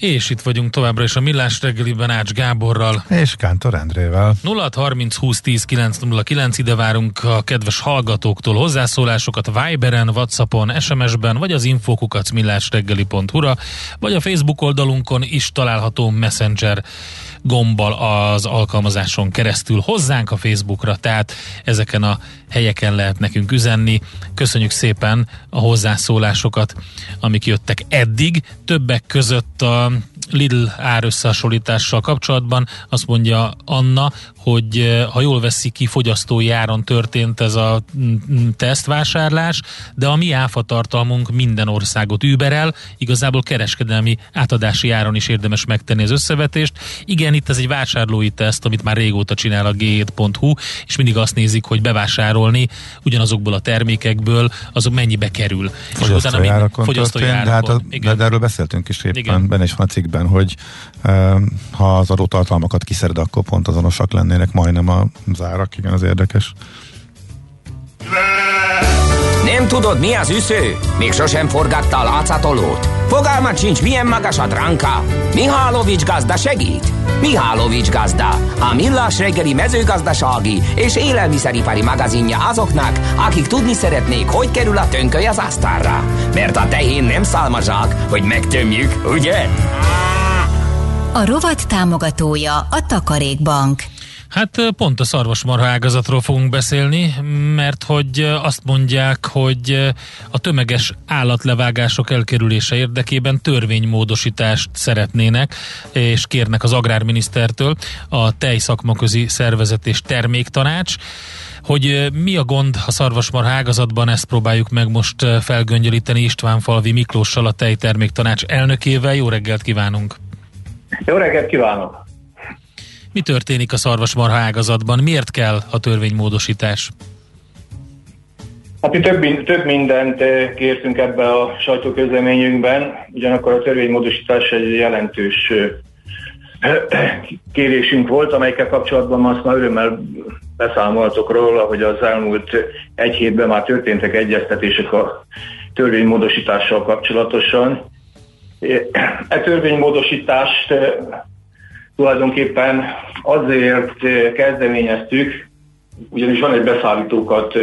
És itt vagyunk továbbra is a Millás reggeliben Ács Gáborral. És Kántor Endrével. 0 30 20 10 909 ide várunk a kedves hallgatóktól hozzászólásokat Viberen, Whatsappon, SMS-ben, vagy az infokukat millásreggeli.hu-ra, vagy a Facebook oldalunkon is található Messenger gombbal az alkalmazáson keresztül hozzánk a Facebookra, tehát ezeken a helyeken lehet nekünk üzenni. Köszönjük szépen a hozzászólásokat, amik jöttek eddig. Többek között a Lidl árösszehasonlítással kapcsolatban azt mondja Anna, hogy eh, ha jól veszik ki, fogyasztói áron történt ez a mm, mm, tesztvásárlás, de a mi áfa tartalmunk minden országot überel, igazából kereskedelmi átadási áron is érdemes megtenni az összevetést. Igen, itt ez egy vásárlói teszt, amit már régóta csinál a g7.hu, és mindig azt nézik, hogy bevásárolni ugyanazokból a termékekből, azok mennyibe kerül. Fogyasztói árakon fogyasztói történt, árakon, hát a, igen. de erről beszéltünk is éppen, igen. benne is van a cikkben, hogy uh, ha az adótartalmakat kiszered, akkor pont azonosak lennének majdnem a zárak, igen, az érdekes. Nem tudod, mi az üsző? Még sosem forgatta a látszatolót? Fogalmat sincs, milyen magas a dránka? Mihálovics gazda segít? Mihálovics gazda, a millás reggeli mezőgazdasági és élelmiszeripari magazinja azoknak, akik tudni szeretnék, hogy kerül a tönköly az asztalra. Mert a tehén nem szálmazsák, hogy megtömjük, ugye? A rovat támogatója a Takarékbank. Hát pont a szarvasmarha ágazatról fogunk beszélni, mert hogy azt mondják, hogy a tömeges állatlevágások elkerülése érdekében törvénymódosítást szeretnének, és kérnek az agrárminisztertől a tejszakmaközi szervezet és terméktanács. Hogy mi a gond a szarvasmarha ágazatban, ezt próbáljuk meg most felgöngyölíteni István Falvi Miklóssal, a tejterméktanács elnökével. Jó reggelt kívánunk! Jó reggelt kívánok! Mi történik a szarvasmarha ágazatban? Miért kell a törvénymódosítás? Hát mi több, több mindent eh, kértünk ebbe a sajtóközleményünkben, ugyanakkor a törvénymódosítás egy jelentős eh, kérésünk volt, amelyekkel kapcsolatban azt már örömmel beszámoltok róla, hogy az elmúlt egy hétben már történtek egyeztetések a törvénymódosítással kapcsolatosan. E törvénymódosítást eh, tulajdonképpen azért kezdeményeztük, ugyanis van egy beszállítókat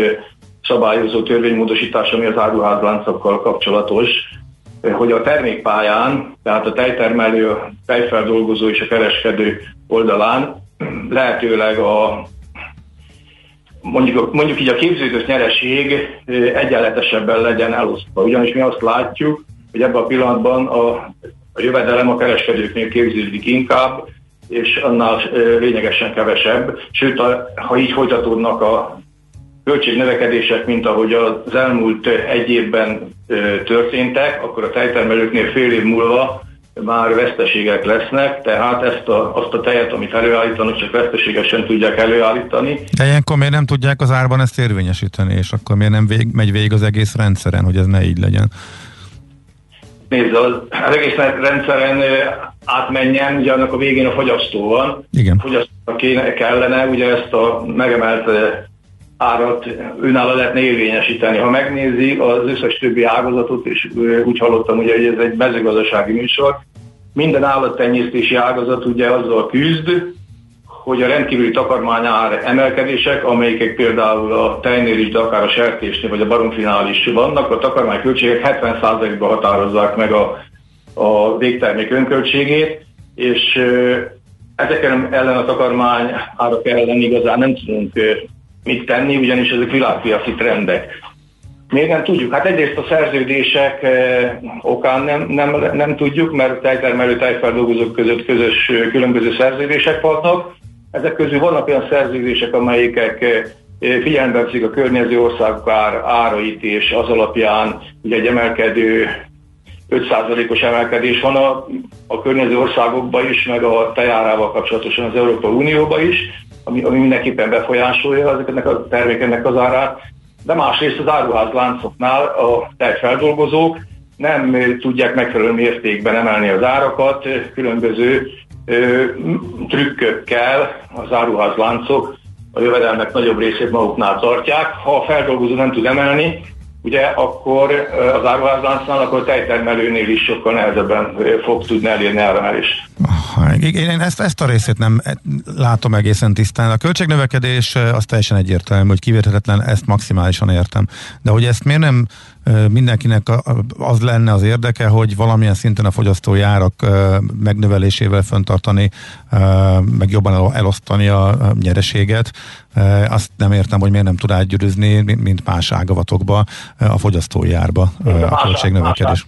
szabályozó törvénymódosítás, ami az áruházláncokkal kapcsolatos, hogy a termékpályán, tehát a tejtermelő, a tejfeldolgozó és a kereskedő oldalán lehetőleg a mondjuk, mondjuk így a képződött nyereség egyenletesebben legyen elosztva. Ugyanis mi azt látjuk, hogy ebben a pillanatban a, a jövedelem a kereskedőknél képződik inkább, és annál lényegesen kevesebb. Sőt, ha így folytatódnak a költségnövekedések, mint ahogy az elmúlt egy évben történtek, akkor a tejtermelőknél fél év múlva már veszteségek lesznek, tehát ezt a, azt a tejet, amit előállítanak, csak veszteségesen tudják előállítani. De ilyenkor miért nem tudják az árban ezt érvényesíteni, és akkor miért nem vég, megy végig az egész rendszeren, hogy ez ne így legyen? Nézd, az, az egész rendszeren átmenjen, ugye annak a végén a fogyasztó van. Igen. Fogyasztónak kéne, kellene ugye ezt a megemelt árat önálló lehetne érvényesíteni. Ha megnézi az összes többi ágazatot, és úgy hallottam, ugye, hogy ez egy mezőgazdasági műsor, minden állattenyésztési ágazat ugye azzal küzd, hogy a rendkívüli takarmányár emelkedések, amelyek például a tejnél is, de akár a sertésnél vagy a baromfinál is vannak, a takarmányköltségek 70%-ban határozzák meg a, a végtermék önköltségét, és ezeken ellen a takarmány árak ellen igazán nem tudunk mit tenni, ugyanis ezek világpiaci trendek. Még nem tudjuk. Hát egyrészt a szerződések okán nem, nem, nem tudjuk, mert tejtermelő, tejfeldolgozók között közös különböző szerződések vannak, Ezek közül vannak olyan szerződések, amelyikek figyelembe veszik a környező országok ár, árait, és az alapján ugye egy emelkedő 5%-os emelkedés van a, a környező országokban is, meg a tejárával kapcsolatosan az Európai Unióban is, ami, ami mindenképpen befolyásolja ezeknek a termékeknek az árát, de másrészt az áruházláncoknál a tejfeldolgozók nem tudják megfelelő mértékben emelni az árakat, különböző ö, trükkökkel az áruházláncok a jövedelmek nagyobb részét maguknál tartják. Ha a feldolgozó nem tud emelni, ugye akkor az áruházláncnál, akkor tejtermelőnél is sokkal nehezebben fog tudni elérni áramelést. Én ezt, ezt a részét nem látom egészen tisztán. A költségnövekedés az teljesen egyértelmű, hogy kivétetetlen, ezt maximálisan értem. De hogy ezt miért nem mindenkinek az lenne az érdeke, hogy valamilyen szinten a fogyasztói árak megnövelésével föntartani, meg jobban elosztani a nyereséget. Azt nem értem, hogy miért nem tud átgyűrűzni, mint más ágavatokba a fogyasztói árba a költségnövekedés.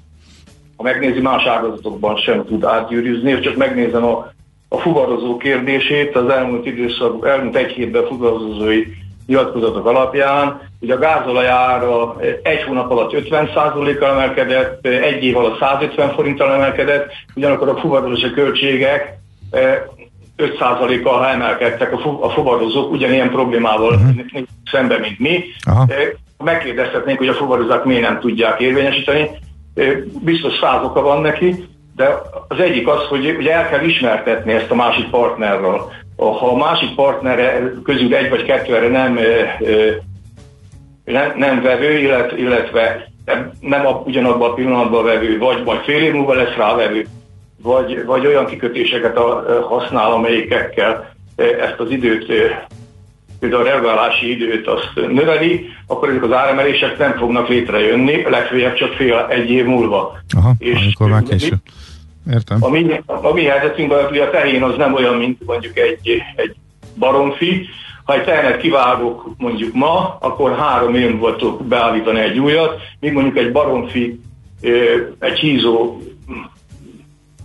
Ha megnézi más ágazatokban sem tud átgyűrűzni, csak megnézem a, a fuvarozó kérdését, az elmúlt időszak, elmúlt egy hétben fuvarozói nyilatkozatok alapján, hogy a gázolajára egy hónap alatt 50%-kal emelkedett, egy év alatt 150 forinttal emelkedett, ugyanakkor a fuvarozási költségek 5%-kal emelkedtek a fuvarozók ugyanilyen problémával uh-huh. szemben, mint mi. Aha. Megkérdezhetnénk, hogy a fuvarozók miért nem tudják érvényesíteni. Biztos száz oka van neki, de az egyik az, hogy ugye el kell ismertetni ezt a másik partnerről. Ha a másik partnere közül egy vagy kettő erre nem, nem, nem vevő, illetve nem ugyanabban a pillanatban vevő, vagy vagy fél év múlva lesz rá vevő, vagy, vagy olyan kikötéseket használ, amelyikekkel ezt az időt, például a reagálási időt azt növeli, akkor ezek az áremelések nem fognak létrejönni, legfeljebb csak fél egy év múlva. Aha, és amikor már késő. Értem. A mi, a mi helyzetünkben a tehén az nem olyan, mint mondjuk egy, egy baromfi. Ha egy tehenet kivágok mondjuk ma, akkor három év tudok beállítani egy újat, míg mondjuk egy baromfi, egy hízó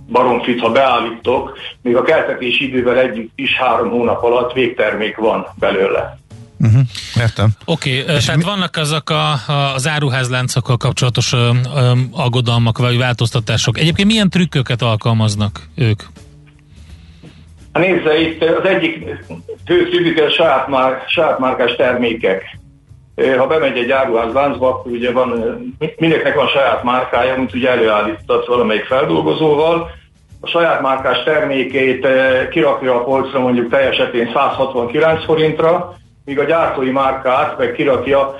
baromfit, ha beállítok, még a keltetési idővel együtt is három hónap alatt végtermék van belőle. Uh-huh, értem. Oké, okay, tehát mi... vannak azok a, a, az áruházláncokkal kapcsolatos ö, ö, aggodalmak vagy változtatások. Egyébként milyen trükköket alkalmaznak ők? Nézze, itt az egyik fő trükkük a saját, már, saját márkás termékek. Ha bemegy egy áruházláncba, akkor ugye van, mindenkinek van saját márkája, mint ugye előállított valamelyik feldolgozóval. A saját márkás termékét kirakja a polcra mondjuk teljesetén 169 forintra, míg a gyártói márkát meg kirakja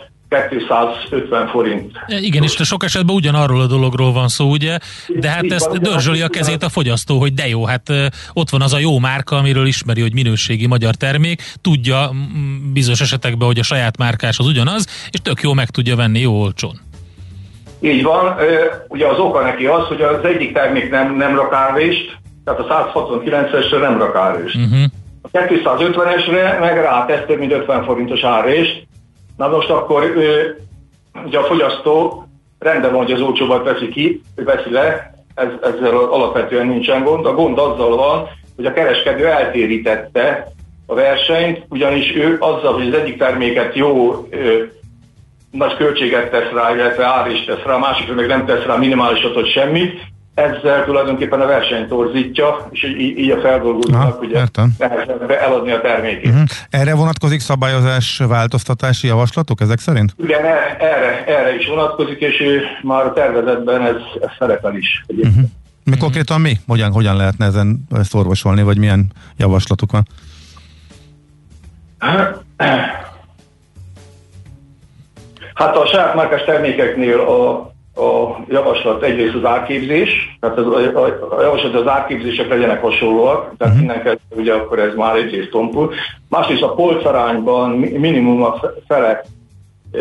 250 forint. Igen, és sok esetben ugyanarról a dologról van szó, ugye? De hát ezt dörzsöli a kezét a fogyasztó, hogy de jó, hát ott van az a jó márka, amiről ismeri, hogy minőségi magyar termék, tudja bizonyos esetekben, hogy a saját márkás az ugyanaz, és tök jó meg tudja venni jó olcsón. Így van, ugye az oka neki az, hogy az egyik termék nem, nem rak árvést, tehát a 169-esre nem rak árvést. Uh-huh. A 250-esre meg rátesz több mint 50 forintos árést. Na most akkor ő, ugye a fogyasztó rendben van, hogy az olcsóbbat veszi ki, veszi le, ez, ezzel alapvetően nincsen gond. A gond azzal van, hogy a kereskedő eltérítette a versenyt, ugyanis ő azzal, hogy az egyik terméket jó ö, nagy költséget tesz rá, illetve ár is tesz rá, a másikra meg nem tesz rá minimálisat, hogy semmit, ezzel tulajdonképpen a versenyt torzítja, és így, így a feldolgozónak ugye eladni a termékét. Uh-huh. Erre vonatkozik szabályozás változtatási javaslatok ezek szerint? Igen, e, erre, erre is vonatkozik, és már a tervezetben ez, ez szerepel is. Uh-huh. Mi konkrétan mi? Hogyan, hogyan lehetne ezen ezt orvosolni, vagy milyen javaslatuk van? Hát a saját márkás termékeknél a a javaslat egyrészt az árképzés, tehát az, a, a javaslat az árképzések legyenek hasonlóak, tehát uh-huh. innen ugye akkor ez már egyrészt tompul. Másrészt a polcarányban minimum a fele e,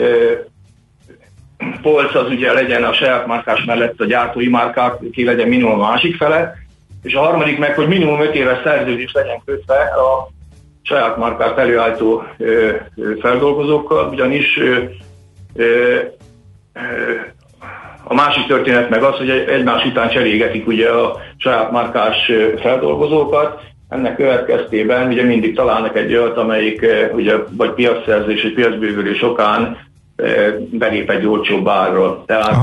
polc az ugye legyen a saját márkás mellett a gyártói márkák, ki legyen minimum a másik fele, és a harmadik meg, hogy minimum 5 éves szerződés legyen kötve a saját márkát előállító e, feldolgozókkal, ugyanis e, a másik történet meg az, hogy egymás után cserégetik ugye a saját márkás feldolgozókat. ennek következtében ugye mindig találnak egy olyat, amelyik ugye vagy piacszerzés, vagy piacbővülés okán belép egy olcsóbb árról. Tehát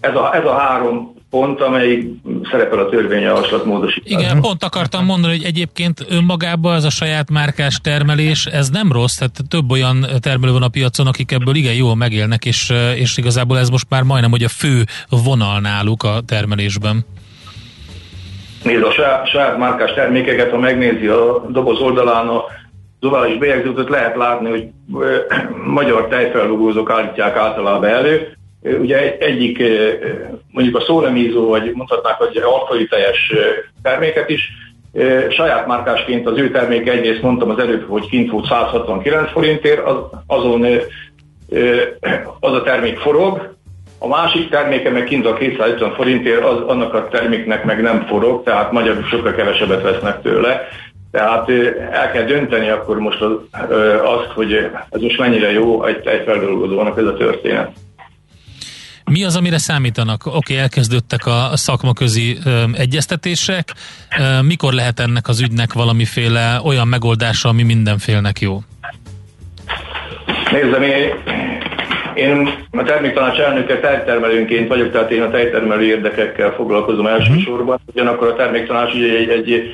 ez a, ez a három pont, amely szerepel a törvényjavaslat módosításban. Igen, pont akartam mondani, hogy egyébként önmagában ez a saját márkás termelés, ez nem rossz, tehát több olyan termelő van a piacon, akik ebből igen jól megélnek, és, és igazából ez most már majdnem, hogy a fő vonal náluk a termelésben. Nézd, a saját, saját márkás termékeket, ha megnézi a doboz oldalán a zuvális bélyegzőt, lehet látni, hogy magyar tejfelrugózók állítják általában elő, Ugye egyik, mondjuk a szólemízó, vagy mondhatnák, hogy alfai teljes terméket is, saját márkásként az ő terméke egyrészt mondtam az előbb, hogy kint volt 169 forintért, az, azon az a termék forog, a másik terméke meg kint a 250 forintért, az, annak a terméknek meg nem forog, tehát magyarul sokkal kevesebbet vesznek tőle. Tehát el kell dönteni akkor most az, azt, hogy ez most mennyire jó egy, egy feldolgozónak ez a történet. Mi az, amire számítanak? Oké, okay, elkezdődtek a szakmaközi ö, egyeztetések. Mikor lehet ennek az ügynek valamiféle olyan megoldása, ami mindenfélnek jó? Nézzem, én, én a terméktanács elnöke tejtermelőnként vagyok, tehát én a tejtermelő érdekekkel foglalkozom elsősorban. Mhm. Ugyanakkor a terméktanács ugye egy, egy,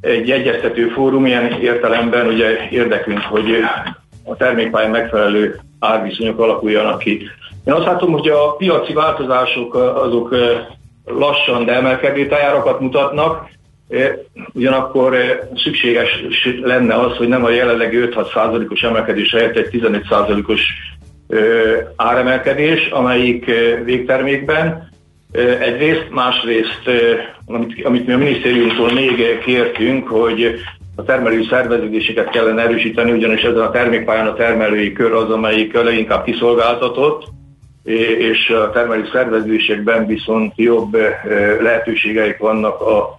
egy egyeztető fórum, ilyen értelemben ugye érdekünk, hogy a termékpályán megfelelő árviszonyok alakuljanak ki. Én azt látom, hogy a piaci változások azok lassan, de emelkedő tájárakat mutatnak, ugyanakkor szükséges lenne az, hogy nem a jelenlegi 5-6 százalékos emelkedés helyett egy 15 százalékos áremelkedés, amelyik végtermékben. Egyrészt, másrészt, amit, amit mi a minisztériumtól még kértünk, hogy a termelői szerveződéseket kellene erősíteni, ugyanis ezen a termékpályán a termelői kör az, amelyik leginkább kiszolgáltatott, és a termelő szerveződésekben viszont jobb lehetőségeik vannak a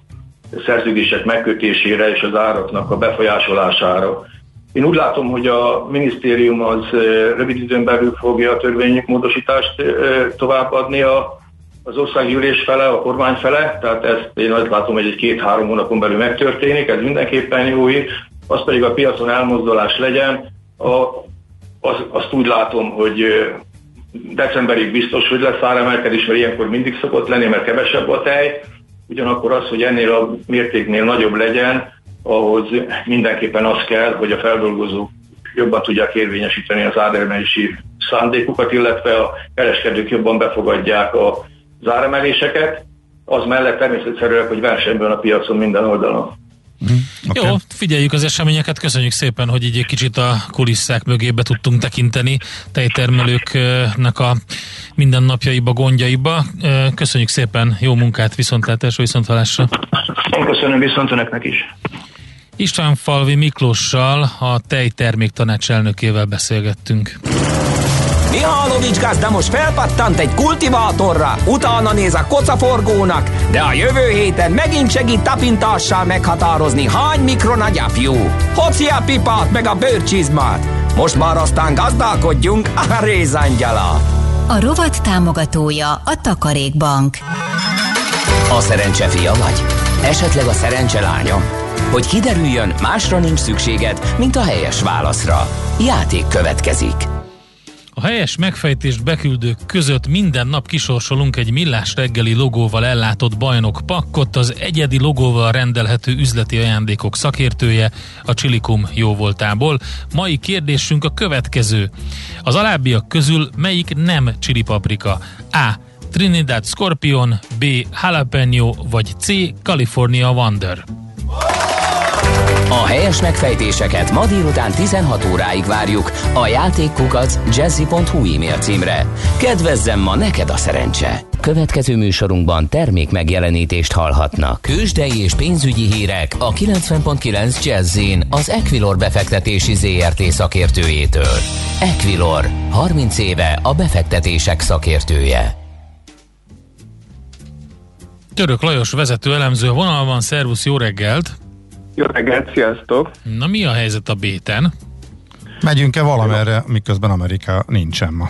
szerződések megkötésére és az áraknak a befolyásolására. Én úgy látom, hogy a minisztérium az rövid időn belül fogja a törvénymódosítást továbbadni a, az országgyűlés fele, a kormány fele, tehát ezt én azt látom, hogy egy két-három hónapon belül megtörténik, ez mindenképpen jó ír. Az pedig a piacon elmozdulás legyen, a, az, azt úgy látom, hogy decemberig biztos, hogy lesz áremelkedés, mert ilyenkor mindig szokott lenni, mert kevesebb a tej. Ugyanakkor az, hogy ennél a mértéknél nagyobb legyen, ahhoz mindenképpen az kell, hogy a feldolgozók jobban tudják érvényesíteni az áremelési szándékukat, illetve a kereskedők jobban befogadják az áremeléseket. Az mellett természetszerűen, hogy versenyben a piacon minden oldalon. Mm, okay. Jó, figyeljük az eseményeket, köszönjük szépen, hogy így egy kicsit a kulisszák mögébe tudtunk tekinteni tejtermelőknek a mindennapjaiba, gondjaiba. Köszönjük szépen, jó munkát, viszontlátásra, viszontlátásra. Én köszönöm viszont önöknek is. István Falvi Miklóssal, a tejtermék tanács elnökével beszélgettünk. Mihálovics gazda most felpattant egy kultivátorra, utána néz a kocaforgónak, de a jövő héten megint segít tapintással meghatározni, hány mikron a gyapjú. Hoci a pipát meg a bőrcsizmát. Most már aztán gazdálkodjunk a rézangyala. A rovat támogatója a Takarékbank. A szerencse fia vagy? Esetleg a szerencse lánya? Hogy kiderüljön, másra nincs szükséged, mint a helyes válaszra. Játék következik. A helyes megfejtést beküldők között minden nap kisorsolunk egy millás reggeli logóval ellátott bajnok pakkot, az egyedi logóval rendelhető üzleti ajándékok szakértője a Csilikum jóvoltából. Mai kérdésünk a következő. Az alábbiak közül melyik nem csili paprika? A. Trinidad Scorpion, B. Jalapeno vagy C. California Wonder. A helyes megfejtéseket ma délután 16 óráig várjuk a játékkukac jazzy.hu e-mail címre. Kedvezzem ma neked a szerencse! Következő műsorunkban termék megjelenítést hallhatnak. Kősdei és pénzügyi hírek a 90.9 Jazzin az Equilor befektetési ZRT szakértőjétől. Equilor, 30 éve a befektetések szakértője. Török Lajos vezető elemző vonalban, szervusz, jó reggelt! Jó reggelt, sziasztok! Na mi a helyzet a béten? Megyünk-e valamerre, miközben Amerika nincsen ma?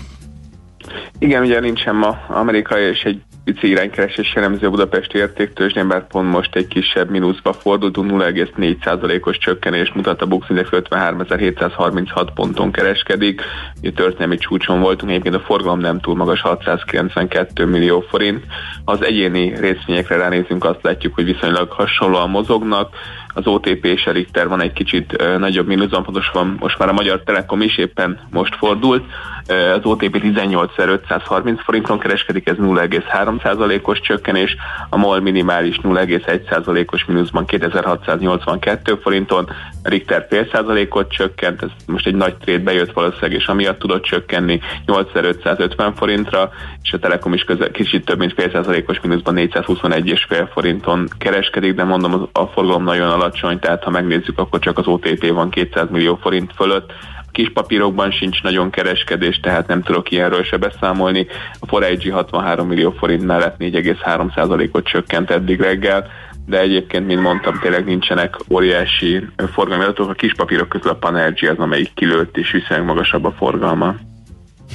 Igen, ugye nincsen ma Amerika, és egy pici iránykeresés jellemző a Budapesti értéktőzsdén, bár pont most egy kisebb mínuszba fordultunk, 0,4%-os csökkenés mutat a Bux Index 53.736 ponton kereskedik. Ugye történelmi csúcson voltunk, egyébként a forgalom nem túl magas, 692 millió forint. Az egyéni részvényekre ránézünk, azt látjuk, hogy viszonylag hasonlóan mozognak az OTP és a Richter van egy kicsit nagyobb mínuszban, pontosan most már a Magyar Telekom is éppen most fordult. Az OTP 18.530 forinton kereskedik, ez 0,3%-os csökkenés, a MOL minimális 0,1%-os mínuszban 2682 forinton, a Richter fél százalékot csökkent, ez most egy nagy trade bejött valószínűleg, és amiatt tudott csökkenni 8550 forintra, és a Telekom is közel, kicsit több mint fél százalékos mínuszban 421,5 forinton kereskedik, de mondom, a forgalom nagyon alatt alacsony, tehát ha megnézzük, akkor csak az OTP van 200 millió forint fölött, a kis papírokban sincs nagyon kereskedés, tehát nem tudok ilyenről se beszámolni. A Foreigi 63 millió forint mellett 4,3%-ot csökkent eddig reggel, de egyébként, mint mondtam, tényleg nincsenek óriási forgalmi adatok. A kis papírok közül a Panergy az, amelyik kilőtt és viszonylag magasabb a forgalma.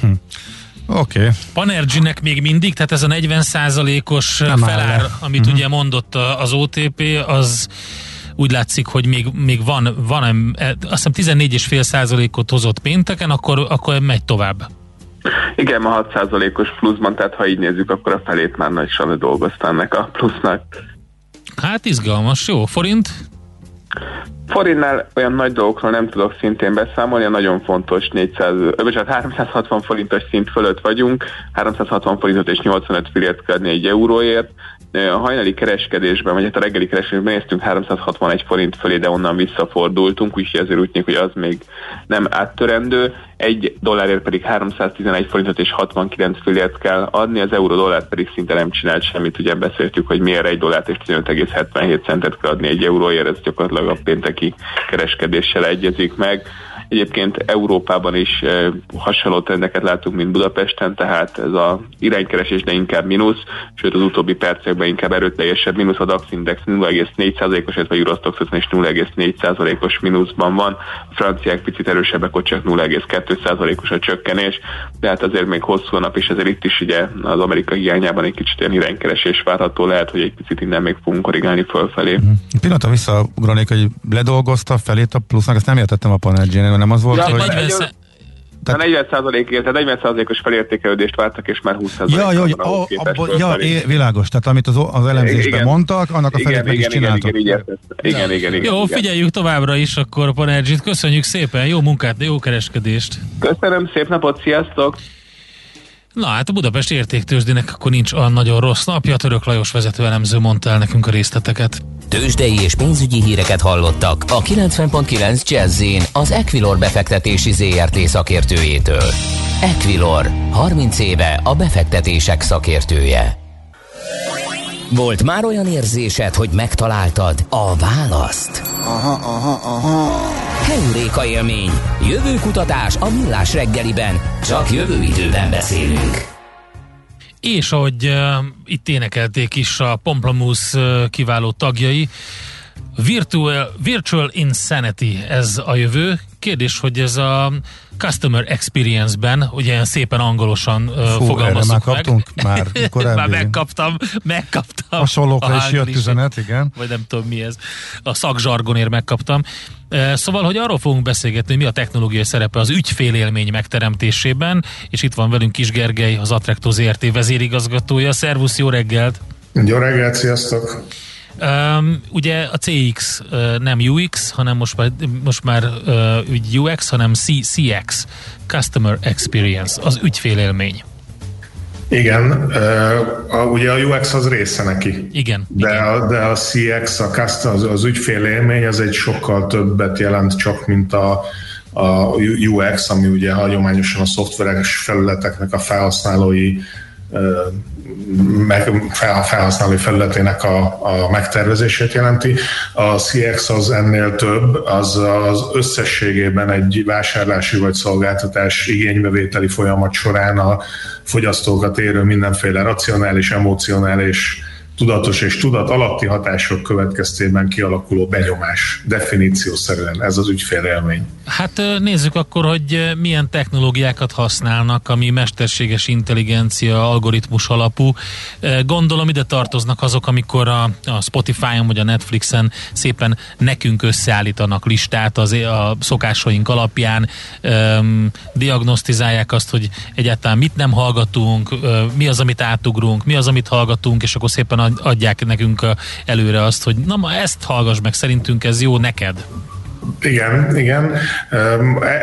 Hm. Oké. Okay. Panergy-nek még mindig, tehát ez a 40 os felár, amit uh-huh. ugye mondott az OTP, az úgy látszik, hogy még, még van, van e, azt hiszem 14,5 százalékot hozott pénteken, akkor, akkor megy tovább. Igen, ma 6 százalékos pluszban, tehát ha így nézzük, akkor a felét már nagy Sanő dolgozta ennek a plusznak. Hát izgalmas, jó. Forint? Forintnál olyan nagy dolgokról nem tudok szintén beszámolni, a nagyon fontos 400, bocsánat, 360 forintos szint fölött vagyunk, 360 forintot és 85 fillért kell egy euróért, hajnali kereskedésben, vagy hát a reggeli kereskedésben néztünk 361 forint fölé, de onnan visszafordultunk, úgyhogy ezért úgy tűnik, hogy az még nem áttörendő. Egy dollárért pedig 311 forintot és 69 fillért kell adni, az euró dollár pedig szinte nem csinált semmit. Ugye beszéltük, hogy miért egy dollárt és 15,77 centet kell adni egy euróért, ez gyakorlatilag a pénteki kereskedéssel egyezik meg. Egyébként Európában is eh, hasonló trendeket látunk, mint Budapesten, tehát ez a iránykeresés, de inkább mínusz, sőt az utóbbi percekben inkább erőteljesebb mínusz, a DAX Index 0,4%-os, illetve a Eurostox is 0,4%-os mínuszban van, a franciák picit erősebbek, ott csak 0,2%-os a csökkenés, de hát azért még hosszú nap, és ezért itt is ugye az amerikai hiányában egy kicsit ilyen iránykeresés várható, lehet, hogy egy picit innen még fogunk korrigálni fölfelé. Mm-hmm. Pillanatra visszaugranék, hogy ledolgozta felét a plusznak, ezt nem értettem a panel nem az volt, ja, hogy... 40 sz... Tehát... 40 százalékért, tehát 40 százalékos felértékelődést vártak, és már 20 százalék. Ja, jó, ja, é, világos, tehát amit az, az elemzésben igen. mondtak, annak a felét meg is csináltak. Igen, igen, igen, igen, igen, Jó, figyeljük továbbra is akkor a Panergyt. Köszönjük szépen, jó munkát, jó kereskedést. Köszönöm, szép napot, sziasztok! Na hát a Budapest értéktősdének akkor nincs olyan nagyon rossz napja. Török Lajos vezető elemző mondta el nekünk a részleteket. Tőzsdei és pénzügyi híreket hallottak a 90.9 jazz az Equilor befektetési ZRT szakértőjétől. Equilor, 30 éve a befektetések szakértője. Volt már olyan érzésed, hogy megtaláltad a választ? Aha, aha, aha. Heuréka élmény. Jövőkutatás a millás reggeliben. Csak jövő időben beszélünk. És ahogy uh, itt énekelték is a Pomplamoose uh, kiváló tagjai, Virtual, Virtual Insanity ez a jövő. Kérdés, hogy ez a Customer Experience-ben, ugye szépen angolosan uh, Fú, fogalmazunk már kaptunk meg. már korábbi. már megkaptam, megkaptam. Hasonlókra is jött üzenet, igen. Vagy nem tudom mi ez. A szakzsargonért megkaptam. Szóval, hogy arról fogunk beszélgetni, hogy mi a technológiai szerepe az ügyfélélmény megteremtésében, és itt van velünk Kis Gergely, az Attracto ZRT vezérigazgatója. Szervusz, jó reggelt! Jó reggelt, sziasztok! Um, ugye a CX uh, nem UX, hanem most már, most már uh, UX, hanem C, CX, Customer Experience, az ügyfélélmény. Igen, a, ugye a UX az része neki. Igen. De, igen. A, de a CX, a custom, az, az ügyfélélmény, az egy sokkal többet jelent csak, mint a, a UX, ami ugye hagyományosan a szoftveres felületeknek a felhasználói meg felhasználói felületének a, a megtervezését jelenti. A CX az ennél több, az az összességében egy vásárlási vagy szolgáltatás igénybevételi folyamat során a fogyasztókat érő mindenféle racionális, emocionális tudatos és tudat alatti hatások következtében kialakuló benyomás. Definíciószerűen ez az ügyfélélmény. Hát nézzük akkor, hogy milyen technológiákat használnak, ami mesterséges intelligencia, algoritmus alapú. Gondolom ide tartoznak azok, amikor a, a Spotify-on vagy a Netflixen szépen nekünk összeállítanak listát az, a szokásaink alapján, um, diagnosztizálják azt, hogy egyáltalán mit nem hallgatunk, mi az, amit átugrunk, mi az, amit hallgatunk, és akkor szépen adják nekünk előre azt, hogy na ma ezt hallgass meg, szerintünk ez jó neked. Igen, igen.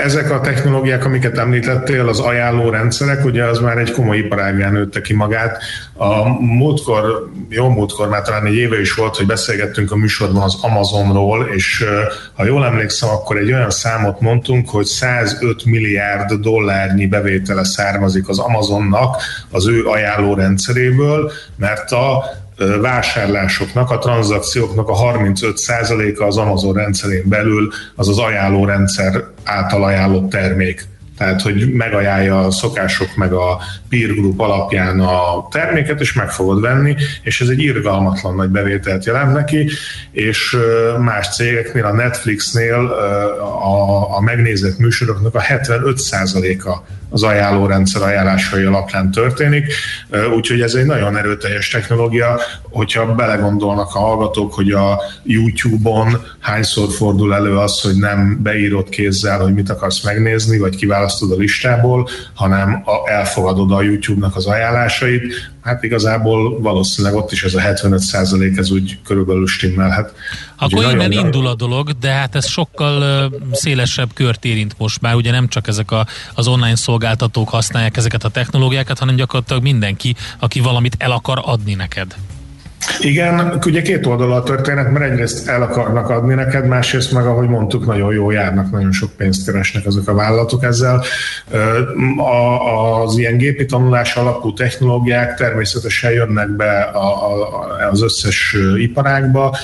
Ezek a technológiák, amiket említettél, az ajánló rendszerek, ugye az már egy komoly iparágán nőtte ki magát. A múltkor, jó múltkor, már talán egy éve is volt, hogy beszélgettünk a műsorban az Amazonról, és ha jól emlékszem, akkor egy olyan számot mondtunk, hogy 105 milliárd dollárnyi bevétele származik az Amazonnak az ő ajánló rendszeréből, mert a vásárlásoknak, a tranzakcióknak a 35%-a az Amazon rendszerén belül az az ajánló rendszer által ajánlott termék. Tehát, hogy megajánlja a szokások meg a peer group alapján a terméket, és meg fogod venni, és ez egy irgalmatlan nagy bevételt jelent neki, és más cégeknél, a Netflixnél a, a megnézett műsoroknak a 75%-a az ajánlórendszer ajánlásai alapján történik, úgyhogy ez egy nagyon erőteljes technológia, hogyha belegondolnak a hallgatók, hogy a YouTube-on hányszor fordul elő az, hogy nem beírod kézzel, hogy mit akarsz megnézni, vagy kiválasztod a listából, hanem elfogadod a YouTube-nak az ajánlásait, hát igazából valószínűleg ott is ez a 75 százalék, ez úgy körülbelül stimmelhet. Akkor Úgyhogy innen indul a dolog, de hát ez sokkal szélesebb kört érint most már, ugye nem csak ezek a, az online szolgáltatók használják ezeket a technológiákat, hanem gyakorlatilag mindenki, aki valamit el akar adni neked. Igen, ugye két oldal a történet, mert egyrészt el akarnak adni neked, másrészt meg, ahogy mondtuk, nagyon jó járnak, nagyon sok pénzt keresnek azok a vállalatok ezzel. Az ilyen gépi tanulás alapú technológiák természetesen jönnek be az összes iparágba,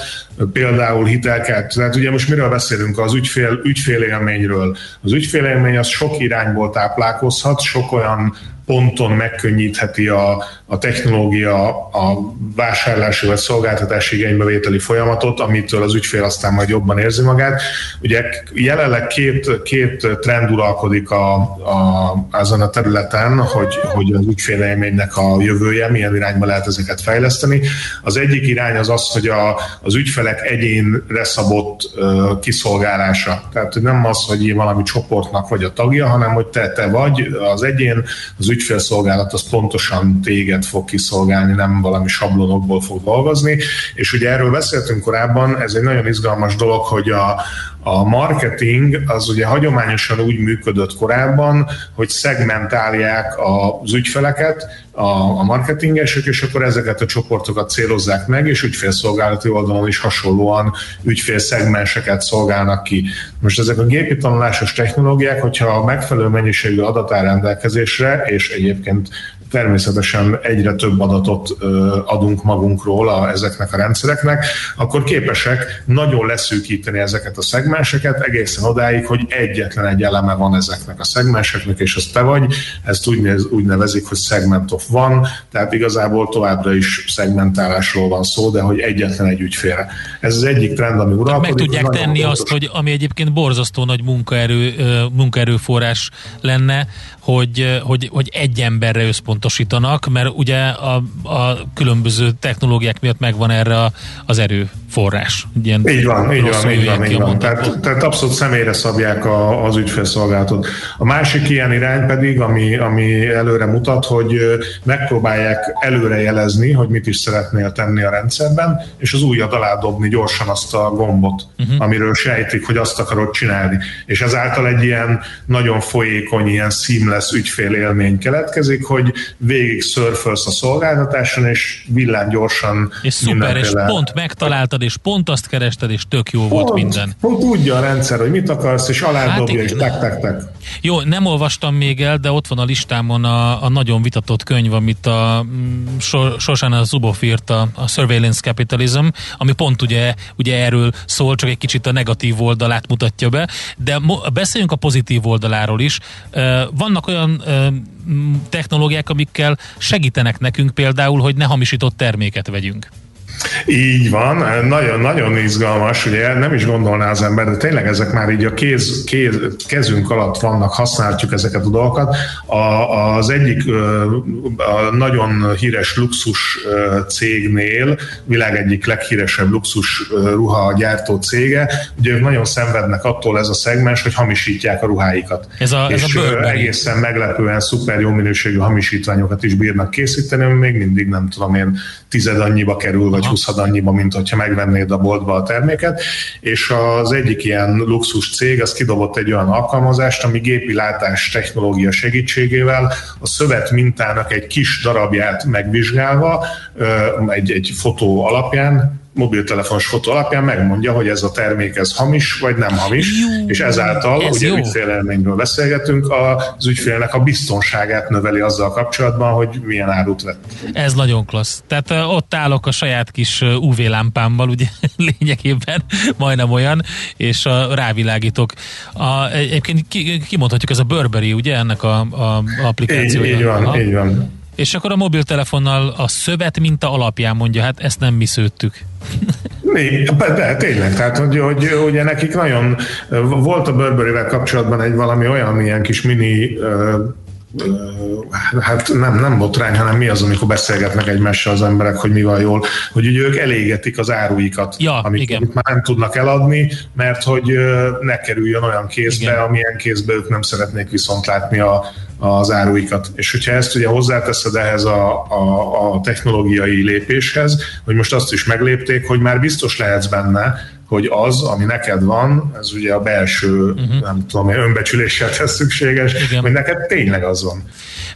például hitelket. Tehát ugye most miről beszélünk? Az ügyfél, ügyfélélményről. Az ügyfélélmény az sok irányból táplálkozhat, sok olyan ponton megkönnyítheti a, a technológia a vásárlási vagy szolgáltatási igénybevételi folyamatot, amitől az ügyfél aztán majd jobban érzi magát. Ugye jelenleg két, két trend uralkodik a, a, azon a területen, hogy, hogy az ügyfélélménynek a jövője, milyen irányba lehet ezeket fejleszteni. Az egyik irány az az, hogy a, az ügyfelek egyénre szabott uh, kiszolgálása. Tehát nem az, hogy valami csoportnak vagy a tagja, hanem hogy te, te vagy az egyén, az ügyfélszolgálat az pontosan téged fog kiszolgálni, nem valami sablonokból fog dolgozni. És ugye erről beszéltünk korábban, ez egy nagyon izgalmas dolog, hogy a, a marketing az ugye hagyományosan úgy működött korábban, hogy szegmentálják az ügyfeleket, a, a marketingesek, és akkor ezeket a csoportokat célozzák meg, és ügyfélszolgálati oldalon is hasonlóan ügyfélszegmenseket szolgálnak ki. Most ezek a gépi tanulásos technológiák, hogyha megfelelő mennyiségű adat áll rendelkezésre, és egyébként természetesen egyre több adatot adunk magunkról a, ezeknek a rendszereknek, akkor képesek nagyon leszűkíteni ezeket a szegmenseket egészen odáig, hogy egyetlen egy eleme van ezeknek a szegmenseknek, és az te vagy, ezt úgy, úgy nevezik, hogy segment of van, tehát igazából továbbra is szegmentálásról van szó, de hogy egyetlen egy ügyfélre. Ez az egyik trend, ami uralkodik. Meg tudják tenni fontos. azt, hogy ami egyébként borzasztó nagy munkaerő, munkaerőforrás lenne, hogy, hogy, hogy egy emberre összpontosítanak, mert ugye a, a különböző technológiák miatt megvan erre az erőforrás. Ilyen így van, így van, így van, így van. Tehát, tehát abszolút személyre szabják a, az ügyfélszolgálatot. A másik ilyen irány pedig, ami, ami előre mutat, hogy megpróbálják előre jelezni, hogy mit is szeretnél tenni a rendszerben, és az ujjad alá dobni gyorsan azt a gombot, uh-huh. amiről sejtik, hogy azt akarod csinálni. És ezáltal egy ilyen nagyon folyékony, ilyen szín lesz ügyfélélmény keletkezik, hogy végig szörfölsz a szolgáltatáson, és villám gyorsan És szuper, és pont megtaláltad, és pont azt kerested, és tök jó pont, volt minden. Pont tudja a rendszer, hogy mit akarsz, és alá hát és tek, tek, tek. Jó, nem olvastam még el, de ott van a listámon a, a nagyon vitatott könyv, amit a mm, Sosana Zuboff írt, a, a Surveillance Capitalism, ami pont ugye, ugye erről szól, csak egy kicsit a negatív oldalát mutatja be, de mo- beszéljünk a pozitív oldaláról is. Vannak olyan technológiák, amikkel segítenek nekünk például, hogy ne hamisított terméket vegyünk. Így van, nagyon-nagyon izgalmas, ugye nem is gondolná az ember, de tényleg ezek már így a kéz, kéz, kezünk alatt vannak, használjuk ezeket a dolgokat. A, az egyik a nagyon híres luxus cégnél, világ egyik leghíresebb luxus ruha gyártó cége, ugye ők nagyon szenvednek attól ez a szegmens, hogy hamisítják a ruháikat. Ez a, ez és a egészen meglepően szuper jó minőségű hamisítványokat is bírnak készíteni, ami még mindig nem tudom én tized annyiba kerül, vagy húszad annyiba, mint hogyha megvennéd a boltba a terméket, és az egyik ilyen luxus cég az kidobott egy olyan alkalmazást, ami gépi látás technológia segítségével a szövet mintának egy kis darabját megvizsgálva, egy, egy fotó alapján mobiltelefonos fotó alapján megmondja, hogy ez a termék ez hamis vagy nem hamis, jó, és ezáltal, ez ugye jó. ügyfélelményről beszélgetünk, az ügyfélnek a biztonságát növeli azzal kapcsolatban, hogy milyen árut vett. Ez nagyon klassz. Tehát ott állok a saját kis UV lámpámmal, ugye lényegében majdnem olyan, és uh, rávilágítok. A, egyébként kimondhatjuk, ez a Burberry, ugye ennek a, a applikációja. Így, így van, Aha. így van. És akkor a mobiltelefonnal a szövet minta alapján mondja, hát ezt nem mi szőttük. De, de tényleg, tehát hogy, hogy ugye nekik nagyon volt a burberry kapcsolatban egy valami olyan ilyen kis mini hát nem, nem botrány, hanem mi az, amikor beszélgetnek egymással az emberek, hogy mi van jól, hogy ugye ők elégetik az áruikat, ja, amit, igen. amit már nem tudnak eladni, mert hogy ne kerüljön olyan kézbe, igen. amilyen kézbe ők nem szeretnék viszont látni a, az áruikat. És hogyha ezt ugye hozzáteszed ehhez a, a, a technológiai lépéshez, hogy most azt is meglépték, hogy már biztos lehetsz benne, hogy az, ami neked van, ez ugye a belső, uh-huh. nem tudom, önbecsüléssel tesz szükséges, Igen. hogy neked tényleg az van.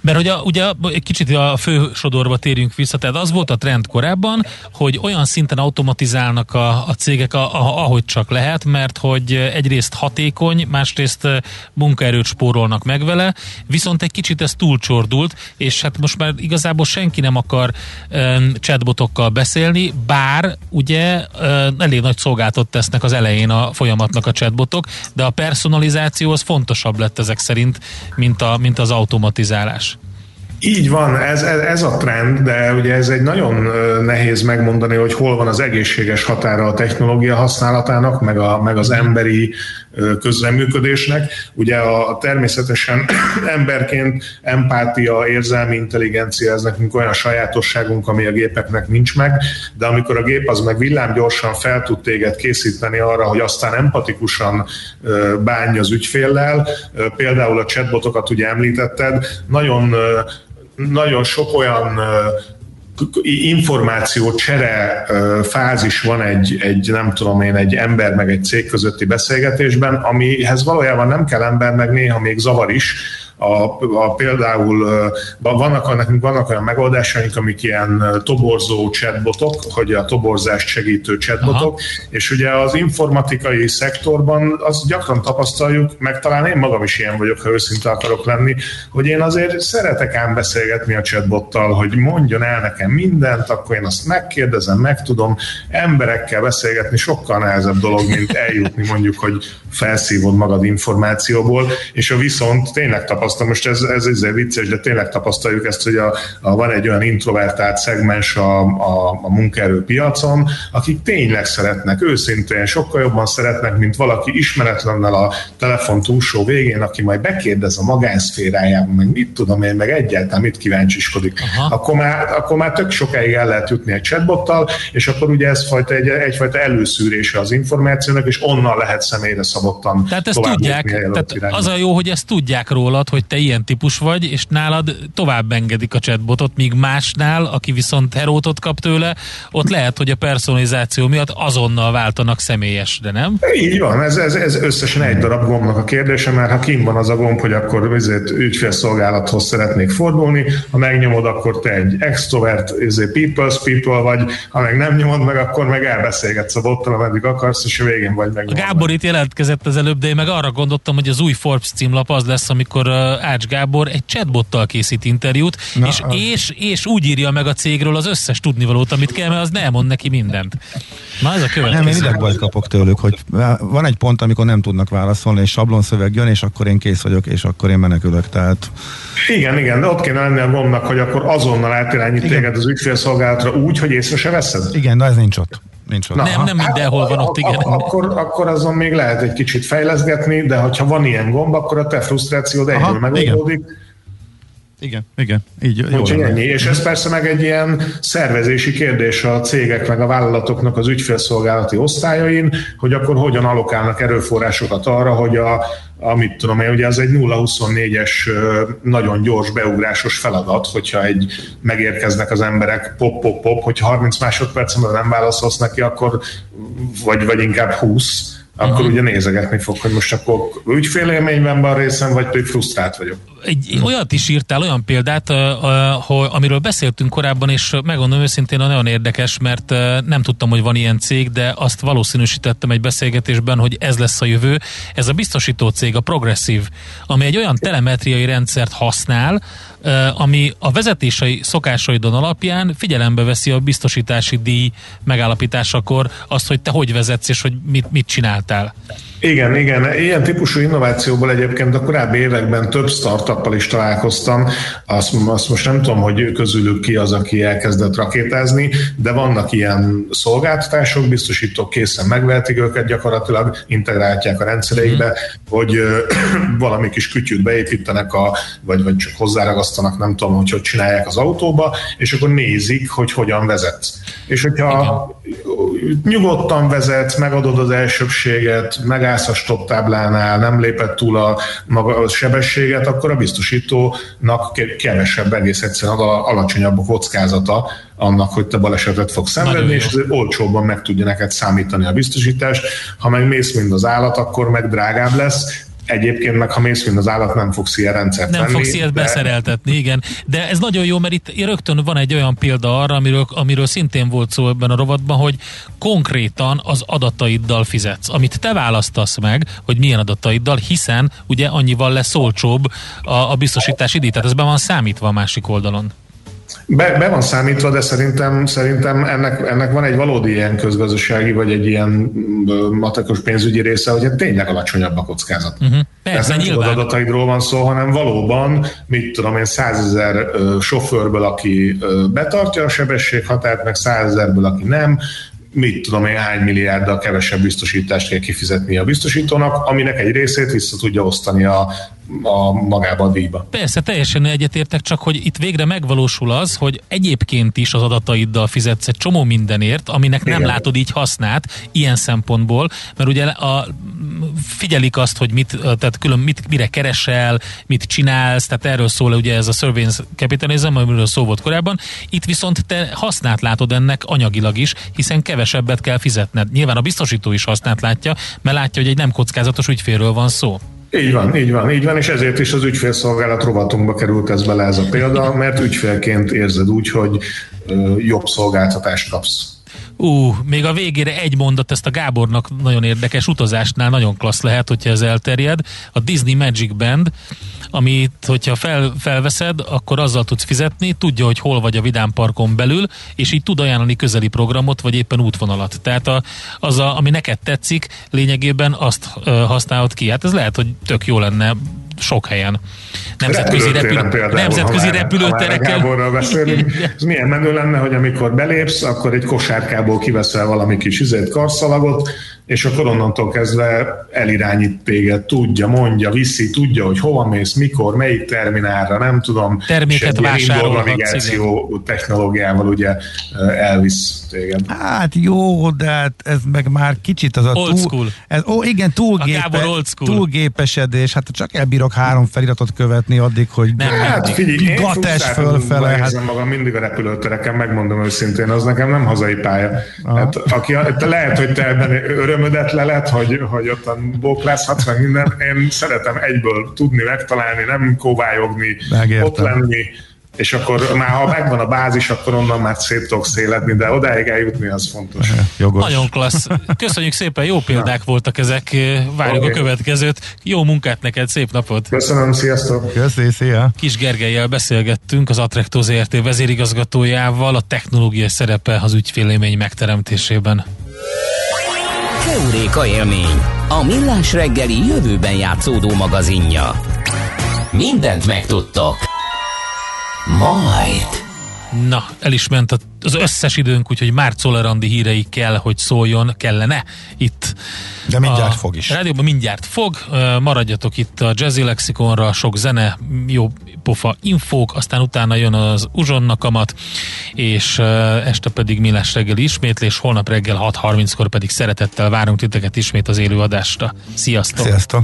Mert ugye, ugye egy kicsit a fő sodorba térjünk vissza, tehát az volt a trend korábban, hogy olyan szinten automatizálnak a, a cégek, a, a, ahogy csak lehet, mert hogy egyrészt hatékony, másrészt munkaerőt spórolnak meg vele, viszont egy kicsit ez túlcsordult, és hát most már igazából senki nem akar um, chatbotokkal beszélni, bár ugye um, elég nagy szolgáltat tesznek az elején a folyamatnak a chatbotok, de a personalizáció az fontosabb lett ezek szerint, mint, a, mint az automatizálás. Így van, ez, ez, a trend, de ugye ez egy nagyon nehéz megmondani, hogy hol van az egészséges határa a technológia használatának, meg, a, meg az emberi közreműködésnek. Ugye a, természetesen emberként empátia, érzelmi intelligencia, ez nekünk olyan sajátosságunk, ami a gépeknek nincs meg, de amikor a gép az meg villámgyorsan fel tud téged készíteni arra, hogy aztán empatikusan bánj az ügyféllel, például a chatbotokat ugye említetted, nagyon nagyon sok olyan információ csere fázis van egy, egy, nem tudom én, egy ember meg egy cég közötti beszélgetésben, amihez valójában nem kell ember, meg néha még zavar is, a, a például vannak, nekünk vannak olyan megoldásaink, amik ilyen toborzó chatbotok, hogy a toborzást segítő chatbotok, Aha. és ugye az informatikai szektorban azt gyakran tapasztaljuk, meg talán én magam is ilyen vagyok, ha őszinte akarok lenni, hogy én azért szeretek ám beszélgetni a chatbottal, hogy mondjon el nekem mindent, akkor én azt megkérdezem, megtudom, emberekkel beszélgetni sokkal nehezebb dolog, mint eljutni mondjuk, hogy felszívod magad információból, és a viszont tényleg tapasztalom, most ez, ez ezzel vicces, de tényleg tapasztaljuk ezt, hogy a, a, van egy olyan introvertált szegmens a, a, a munkaerőpiacon, akik tényleg szeretnek, őszintén sokkal jobban szeretnek, mint valaki ismeretlennel a telefon túlsó végén, aki majd bekérdez a magánszférájában, meg mit tudom én, meg egyáltalán mit kíváncsiskodik. Akkor már, akkor már tök sokáig el lehet jutni egy chatbottal, és akkor ugye ez fajta egy, egyfajta előszűrése az információnak, és onnan lehet személyre szabottan Tehát ezt tudják, tehát az a jó, hogy ezt tudják rólad, hogy te ilyen típus vagy, és nálad tovább engedik a chatbotot, míg másnál, aki viszont herótot kap tőle, ott lehet, hogy a personalizáció miatt azonnal váltanak személyesre, nem? Így van, ez, ez, ez összesen egy darab gombnak a kérdése, mert ha kim van az a gomb, hogy akkor ezért ügyfélszolgálathoz szeretnék fordulni, ha megnyomod, akkor te egy extrovert, ezért people's people vagy, ha meg nem nyomod meg, akkor meg elbeszélgetsz a bottal, ameddig akarsz, és a végén vagy meg. A Gábor itt jelentkezett az előbb, de én meg arra gondoltam, hogy az új Forbes címlap az lesz, amikor Ács Gábor egy chatbottal készít interjút, Na, és, az... és, és úgy írja meg a cégről az összes tudnivalót, amit kell, mert az nem mond neki mindent. Na ez a következő. Nem, én idegbajt kapok tőlük, hogy van egy pont, amikor nem tudnak válaszolni, és sablonszöveg jön, és akkor én kész vagyok, és akkor én menekülök. Tehát... Igen, igen, de ott kéne lenni a gombnak, hogy akkor azonnal átirányít téged az ügyfélszolgálatra úgy, hogy észre se veszed. Igen, de ez nincs ott. Nincs ott. Na, nem, nem mindenhol van ott, igen. Akkor, akkor azon még lehet egy kicsit fejleszgetni, de hogyha van ilyen gomb, akkor a te frusztrációd egyből megoldódik. Igen igen, így Úgyhogy ennyi. És ez persze meg egy ilyen szervezési kérdés a cégek meg a vállalatoknak az ügyfélszolgálati osztályain, hogy akkor hogyan alokálnak erőforrásokat arra, hogy a, amit tudom én, ugye az egy 0-24-es nagyon gyors beugrásos feladat, hogyha egy megérkeznek az emberek pop-pop-pop, hogy 30 másodpercen nem válaszolsz neki, akkor vagy, vagy inkább 20, akkor uh-huh. ugye nézegetni fog, hogy most akkor ügyfélélményben van részem, vagy pedig frusztrált vagyok. Egy olyat is írtál, olyan példát, hogy, amiről beszéltünk korábban, és megmondom őszintén, nagyon érdekes, mert nem tudtam, hogy van ilyen cég, de azt valószínűsítettem egy beszélgetésben, hogy ez lesz a jövő. Ez a biztosító cég, a Progressive, ami egy olyan telemetriai rendszert használ, ami a vezetései szokásaidon alapján figyelembe veszi a biztosítási díj megállapításakor azt, hogy te hogy vezetsz és hogy mit, mit csináltál. Igen, igen. Ilyen típusú innovációból egyébként a korábbi években több startuppal is találkoztam. Azt, azt most nem tudom, hogy közülük ki az, aki elkezdett rakétázni, de vannak ilyen szolgáltatások, biztosítók készen megvehetik őket, gyakorlatilag integrálják a rendszereikbe, mm. hogy valami kis kütyűt beépítenek, a, vagy, vagy csak hozzáragasztanak, nem tudom, hogy hogy csinálják az autóba, és akkor nézik, hogy hogyan vezetsz. És hogyha Igen. nyugodtan vezetsz, megadod az elsőbséget, meg megállsz a stop táblánál, nem lépett túl a, maga a sebességet, akkor a biztosítónak kevesebb, egész egyszerűen alacsonyabb a kockázata annak, hogy te balesetet fogsz szenvedni, és olcsóbban meg tudja neked számítani a biztosítást. Ha meg mész, mint az állat, akkor meg drágább lesz, Egyébként meg, ha mész, mint az állat, nem fogsz ilyen rendszert Nem venni, fogsz ilyet de... beszereltetni, igen. De ez nagyon jó, mert itt rögtön van egy olyan példa arra, amiről, amiről szintén volt szó ebben a rovatban, hogy konkrétan az adataiddal fizetsz. Amit te választasz meg, hogy milyen adataiddal, hiszen ugye annyival lesz olcsóbb a, a biztosítási díj. Tehát ez be van számítva a másik oldalon. Be, be van számítva, de szerintem, szerintem ennek, ennek van egy valódi ilyen közgazdasági, vagy egy ilyen matekos pénzügyi része, hogy tényleg alacsonyabb a kockázat. Uh-huh. Persze, Ez nem tudod adataidról van szó, hanem valóban, mit tudom én, százezer sofőrből, aki betartja a sebességhatárt, meg százezerből, aki nem, mit tudom én, hány milliárddal kevesebb biztosítást kell kifizetni a biztosítónak, aminek egy részét vissza tudja osztani a, a magába a díjba. Persze, teljesen egyetértek, csak hogy itt végre megvalósul az, hogy egyébként is az adataiddal fizetsz egy csomó mindenért, aminek Igen. nem látod így hasznát ilyen szempontból, mert ugye a, figyelik azt, hogy mit, tehát külön mit, mire keresel, mit csinálsz, tehát erről szól ugye ez a surveillance capitalism, amiről szó volt korábban. Itt viszont te hasznát látod ennek anyagilag is, hiszen kevesebbet kell fizetned. Nyilván a biztosító is hasznát látja, mert látja, hogy egy nem kockázatos ügyfélről van szó. Így van, így van, így van, és ezért is az ügyfélszolgálat rovatunkba került ez bele ez a példa, mert ügyfélként érzed úgy, hogy jobb szolgáltatást kapsz. Ú, még a végére egy mondat, ezt a Gábornak nagyon érdekes utazásnál nagyon klassz lehet, hogyha ez elterjed. A Disney Magic Band, amit, hogyha fel, felveszed, akkor azzal tudsz fizetni, tudja, hogy hol vagy a Vidám Parkon belül, és így tud ajánlani közeli programot, vagy éppen útvonalat. Tehát a, az, a, ami neked tetszik, lényegében azt uh, használod ki. Hát ez lehet, hogy tök jó lenne sok helyen. Nemzetközi, repülő, például, nemzetközi repülőterekkel. beszélünk. Ez milyen menő lenne, hogy amikor belépsz, akkor egy kosárkából kiveszel valami kis üzét, karszalagot, és akkor onnantól kezdve elirányít téged, tudja, mondja, viszi, tudja, hogy hova mész, mikor, melyik terminálra, nem tudom. Terméket vásárolhatsz, technológiával ugye elvisz téged. Hát jó, de hát ez meg már kicsit az a old túl, school. Ez, ó, igen, túlgépe, túlgépesedés, hát csak elbírok három feliratot követni addig, hogy nem, hát figyelj, gates fölfele. Hát... magam mindig a repülőtereken, megmondom őszintén, az nekem nem hazai pálya. Hát, aki, lehet, hogy te ebben örömödet lelet, hogy, hogy ott bóklászhatsz meg minden. Én szeretem egyből tudni, megtalálni, nem kóvályogni, Megértem. ott lenni és akkor már ha megvan a bázis, akkor onnan már szép tudok széledni, de odáig eljutni az fontos. Jogos. Nagyon klassz. Köszönjük szépen, jó példák voltak ezek. Várjuk okay. a következőt. Jó munkát neked, szép napot! Köszönöm, sziasztok! Köszönöm, szia! Kis Gergelyel beszélgettünk az Attracto ZRT vezérigazgatójával a technológiai szerepe az ügyfélémény megteremtésében. Keuréka élmény, a millás reggeli jövőben játszódó magazinja. Mindent megtudtok. Majd. Na, el is ment az összes időnk, úgyhogy már Czolerandi hírei kell, hogy szóljon, kellene itt. De mindjárt fog is. Rádióban mindjárt fog, maradjatok itt a Jazzy Lexikonra, sok zene, jó pofa infók, aztán utána jön az uzsonna kamat, és este pedig Millás reggeli ismétlés, holnap reggel 6.30-kor pedig szeretettel várunk titeket ismét az élőadásra. Sziasztok! Sziasztok!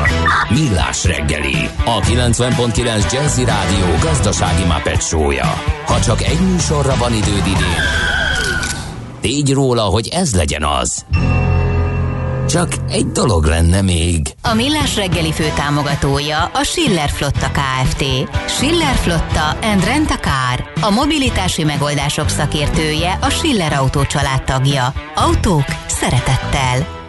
Millás reggeli, a 90.9 Jazzy Rádió gazdasági mapetsója. Ha csak egy műsorra van időd idén, tégy róla, hogy ez legyen az. Csak egy dolog lenne még. A Millás reggeli fő támogatója a Schiller Flotta KFT. Schiller Flotta and Rent a Car. A mobilitási megoldások szakértője a Schiller Autó tagja. Autók szeretettel.